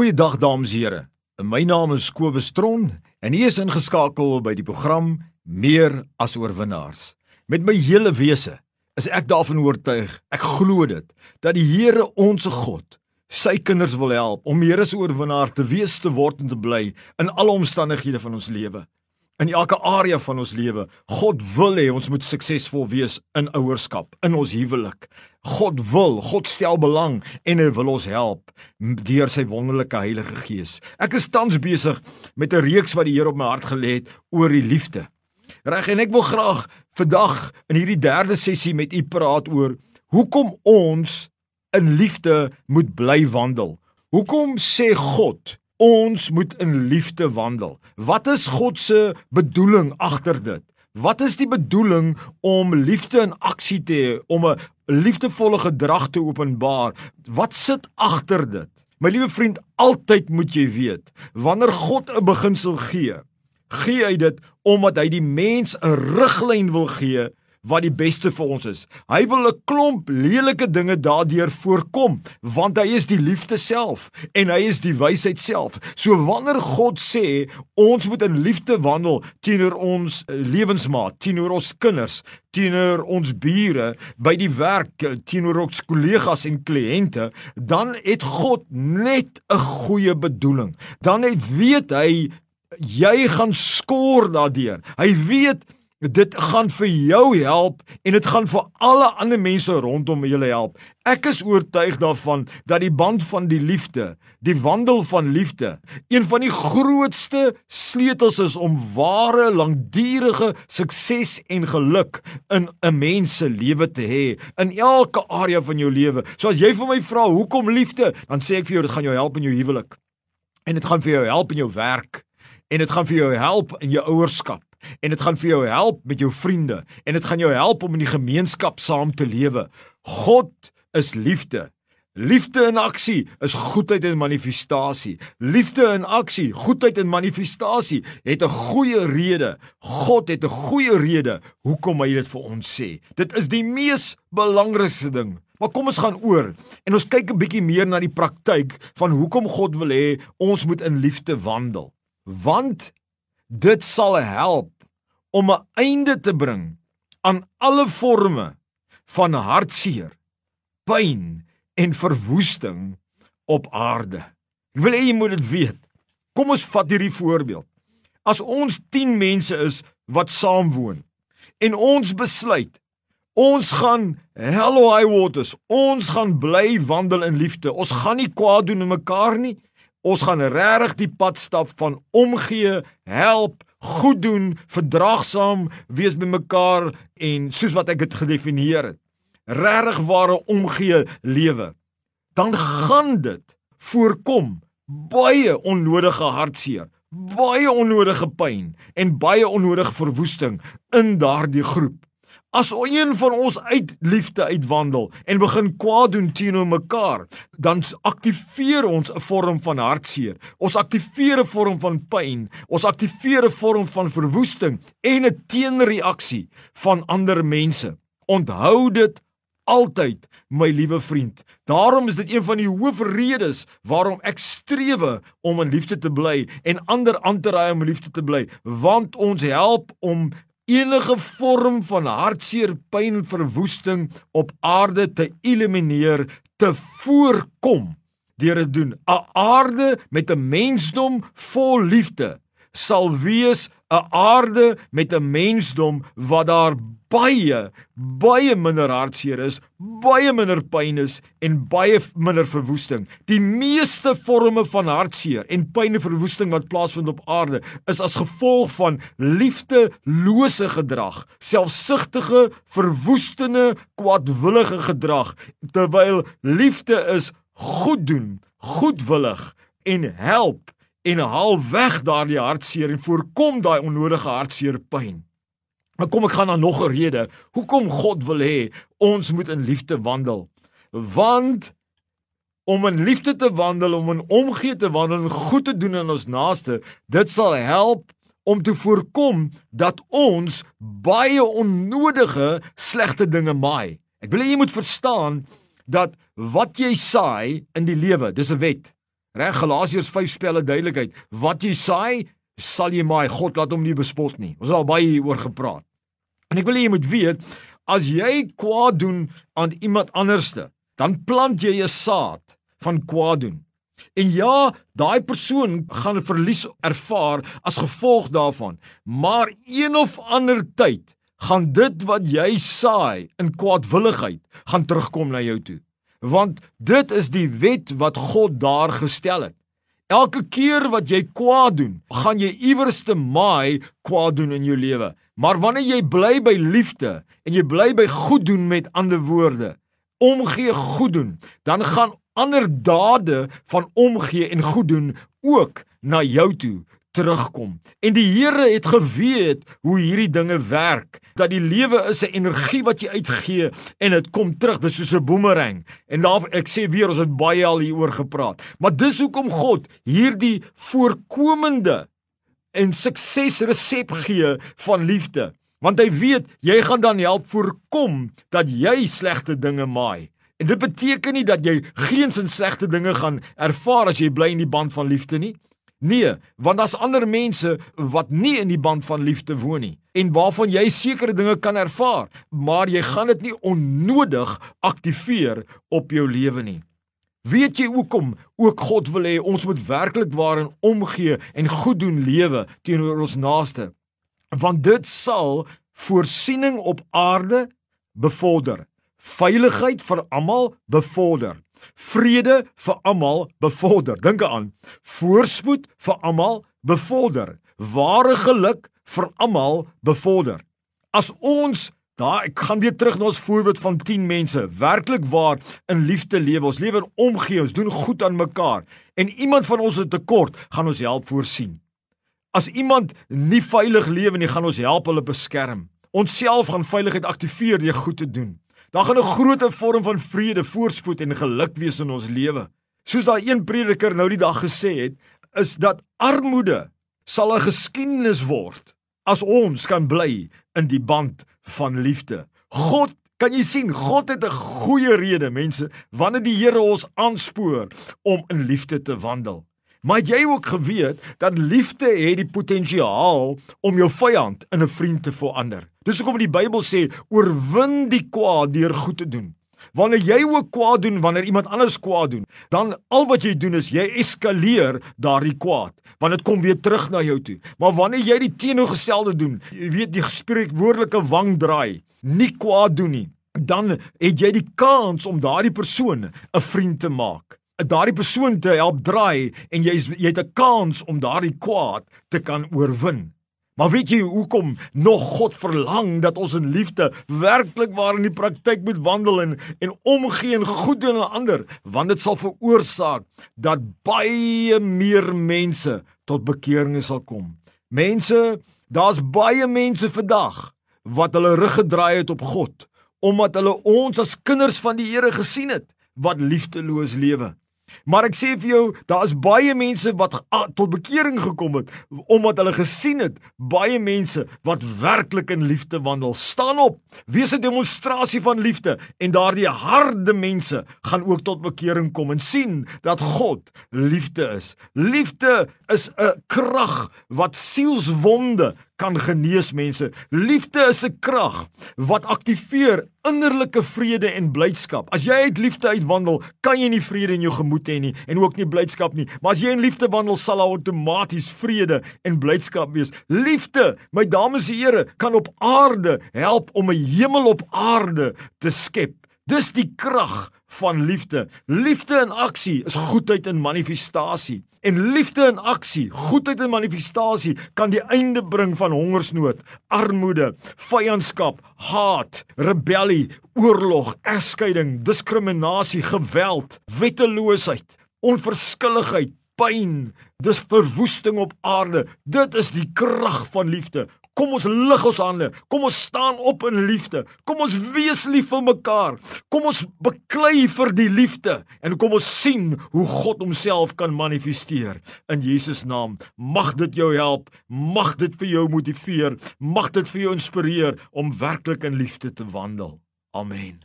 Goeiedag dames en here. My naam is Kobus Tron en hier is ingeskakel by die program Meer as oorwinnaars. Met my hele wese is ek daarvan oortuig, ek glo dit, dat die Here ons God sy kinders wil help om meer as oorwinnaar te wees te word en te bly in alle omstandighede van ons lewe in elke area van ons lewe. God wil hê ons moet suksesvol wees in ouerskap, in ons huwelik. God wil, God stel belang en hy wil ons help deur sy wonderlike Heilige Gees. Ek is tans besig met 'n reeks wat die Here op my hart gelê het oor die liefde. Reg en ek wil graag vandag in hierdie derde sessie met u praat oor hoekom ons in liefde moet bly wandel. Hoekom sê God ons moet in liefde wandel. Wat is God se bedoeling agter dit? Wat is die bedoeling om liefde in aksie te hê, om 'n liefdevolle gedrag te openbaar? Wat sit agter dit? My liewe vriend, altyd moet jy weet, wanneer God 'n beginsel gee, gee hy dit omdat hy die mens 'n riglyn wil gee wat die beste vir ons is. Hy wil 'n klomp lelike dinge daardeur voorkom, want hy is die liefde self en hy is die wysheid self. So wanneer God sê ons moet in liefde wandel teenoor ons eh, lewensmaat, teenoor ons kinders, teenoor ons bure, by die werk, eh, teenoor ons kollegas en kliënte, dan het God net 'n goeie bedoeling. Dan het weet hy jy gaan skoor daardeur. Hy weet Dit gaan vir jou help en dit gaan vir alle ander mense rondom julle help. Ek is oortuig daarvan dat die band van die liefde, die wandel van liefde, een van die grootste sleutels is om ware langdurige sukses en geluk in 'n mens se lewe te hê in elke area van jou lewe. So as jy vir my vra hoekom liefde, dan sê ek vir jou dit gaan jou help in jou huwelik. En dit gaan vir jou help in jou werk en dit gaan vir jou help in jou ouerskap en dit gaan vir jou help met jou vriende en dit gaan jou help om in die gemeenskap saam te lewe. God is liefde. Liefde in aksie is goedheid in manifestasie. Liefde in aksie, goedheid in manifestasie het 'n goeie rede. God het 'n goeie rede hoekom hy dit vir ons sê. Dit is die mees belangrikste ding. Maar kom ons gaan oor en ons kyk 'n bietjie meer na die praktyk van hoekom God wil hê ons moet in liefde wandel. Want Dit sal help om 'n einde te bring aan alle forme van hartseer, pyn en verwoesting op aarde. Ek wil hê jy moet dit weet. Kom ons vat hierdie voorbeeld. As ons 10 mense is wat saam woon en ons besluit ons gaan hello high waters, ons gaan bly wandel in liefde. Ons gaan nie kwaad doen aan mekaar nie. Ons gaan regtig die pad stap van omgee, help, goed doen, verdraagsaam wees met mekaar en soos wat ek dit gedefinieer het. Regtig ware omgee lewe. Dan gaan dit voorkom baie onnodige hartseer, baie onnodige pyn en baie onnodige verwoesting in daardie groep. As een van ons uit liefde uitwandel en begin kwaad doen teenoor mekaar, dan aktiveer ons 'n vorm van hartseer. Ons aktiveer 'n vorm van pyn. Ons aktiveer 'n vorm van verwoesting en 'n teenreaksie van ander mense. Onthou dit altyd, my liewe vriend. Daarom is dit een van die hoofredes waarom ek strewe om in liefde te bly en ander aan te raai om liefde te bly, want ons help om enige vorm van hartseer, pyn, verwoesting op aarde te elimineer, te voorkom deur te doen. 'n Aarde met 'n mensdom vol liefde sal wees 'n aarde met 'n mensdom wat daar baie baie minder hartseer is, baie minder pyn is en baie minder verwoesting. Die meeste forme van hartseer en pyn en verwoesting wat plaasvind op aarde is as gevolg van liefdelose gedrag, selfsugtige, verwoestende, kwaadwillige gedrag, terwyl liefde is goed doen, goedwillig en help en haal weg daardie hartseer en voorkom daai onnodige hartseer pyn. Maar kom ek gaan na nog 'n rede hoekom God wil hê ons moet in liefde wandel. Want om in liefde te wandel, om in omgee te wandel en goed te doen aan ons naaste, dit sal help om te voorkom dat ons baie onnodige slegte dinge maai. Ek wil hê jy moet verstaan dat wat jy saai in die lewe, dis 'n wet. Reg Galasiërs 5 spelle duidelikheid. Wat jy saai, sal jy maai. God laat hom nie bespot nie. Ons het al baie hieroor gepraat. En ek wil hê jy moet weet, as jy kwaad doen aan iemand anderste, dan plant jy 'n saad van kwaad doen. En ja, daai persoon gaan 'n verlies ervaar as gevolg daarvan, maar een of ander tyd gaan dit wat jy saai in kwaadwilligheid gaan terugkom na jou toe. Want dit is die wet wat God daar gestel het. Elke keer wat jy kwaad doen, gaan jy iewers te maai kwaad doen in jou lewe. Maar wanneer jy bly by liefde en jy bly by goed doen met ander woorde, omgee goed doen, dan gaan ander dade van omgee en goed doen ook na jou toe terugkom. En die Here het geweet hoe hierdie dinge werk, dat die lewe is 'n energie wat jy uitgee en dit kom terug, dis soos 'n boemerang. En daar ek sê weer ons het baie al hieroor gepraat. Maar dis hoekom God hierdie voorkomende en suksesresep gee van liefde, want hy weet jy gaan dan help voorkom dat jy slegte dinge maai. En dit beteken nie dat jy geen sin slegte dinge gaan ervaar as jy bly in die band van liefde nie. Nee, want daar's ander mense wat nie in die band van liefde woon nie en waarvan jy sekere dinge kan ervaar, maar jy gaan dit nie onnodig aktiveer op jou lewe nie. Weet jy hoekom ook God wil hê ons moet werklik waarin omgee en goed doen lewe teenoor ons naaste? Want dit sal voorsiening op aarde bevorder, veiligheid vir almal bevorder vrede vir almal bevorder. Dink aan voorspoed vir almal bevorder, ware geluk vir almal bevorder. As ons daai ek gaan weer terug na ons voorbeeld van 10 mense, werklik waar in liefde lewe, ons lewe in omgee, ons doen goed aan mekaar en iemand van ons het tekort, gaan ons help voorsien. As iemand nie veilig lewe nie, gaan ons help hulle beskerm. Ons self gaan veiligheid aktiveer deur goed te doen. Daar gaan 'n groot vorm van vrede, voorspoed en geluk wees in ons lewe. Soos daai een prediker nou die dag gesê het, is dat armoede sal 'n geskiedenis word as ons kan bly in die band van liefde. God Kan jy sien God het 'n goeie rede mense wanneer die Here ons aanspoor om in liefde te wandel. Maar jy ook geweet dat liefde het die potensiaal om jou vyand in 'n vriend te verander. Dis hoekom die Bybel sê oorwin die kwaad deur goed te doen. Wanneer jy ook kwaad doen wanneer iemand anders kwaad doen, dan al wat jy doen is jy eskaleer daardie kwaad, want dit kom weer terug na jou toe. Maar wanneer jy die teenoorgestelde doen, jy weet die spreekwoordelike wang draai, nie kwaad doen nie, dan het jy die kans om daardie persoon 'n vriend te maak daardie persoon te help draai en jy jy het 'n kans om daardie kwaad te kan oorwin. Maar weet jy hoekom nog God verlang dat ons in liefde werklik waar in die praktyk moet wandel en en omgee en goed doen aan ander, want dit sal veroorsaak dat baie meer mense tot bekering sal kom. Mense, daar's baie mense vandag wat hulle rug gedraai het op God omdat hulle ons as kinders van die Here gesien het wat liefdeloos lewe. Maar ek sê vir jou, daar is baie mense wat tot bekering gekom het omdat hulle gesien het baie mense wat werklik in liefde wandel. Staan op, wees 'n demonstrasie van liefde en daardie harde mense gaan ook tot bekering kom en sien dat God liefde is. Liefde is 'n krag wat sielswonde kan genees mense. Liefde is 'n krag wat aktiveer innerlike vrede en blydskap. As jy uit liefde uitwandel, kan jy nie vrede in jou gemoed hê nie en ook nie blydskap nie. Maar as jy in liefde wandel, sal daar outomaties vrede en blydskap wees. Liefde, my dames en here, kan op aarde help om 'n hemel op aarde te skep. Dis die krag van liefde. Liefde in aksie is goedheid in manifestasie. En liefde in aksie, goedheid in manifestasie kan die einde bring van hongersnood, armoede, vyandskap, haat, rebellie, oorlog, egskeiding, diskriminasie, geweld, wetteloosheid, onverskilligheid, pyn, dis verwoesting op aarde. Dit is die krag van liefde. Kom ons lig ons hande. Kom ons staan op in liefde. Kom ons wees lief vir mekaar. Kom ons beklei vir die liefde en kom ons sien hoe God homself kan manifesteer in Jesus naam. Mag dit jou help. Mag dit vir jou motiveer. Mag dit vir jou inspireer om werklik in liefde te wandel. Amen.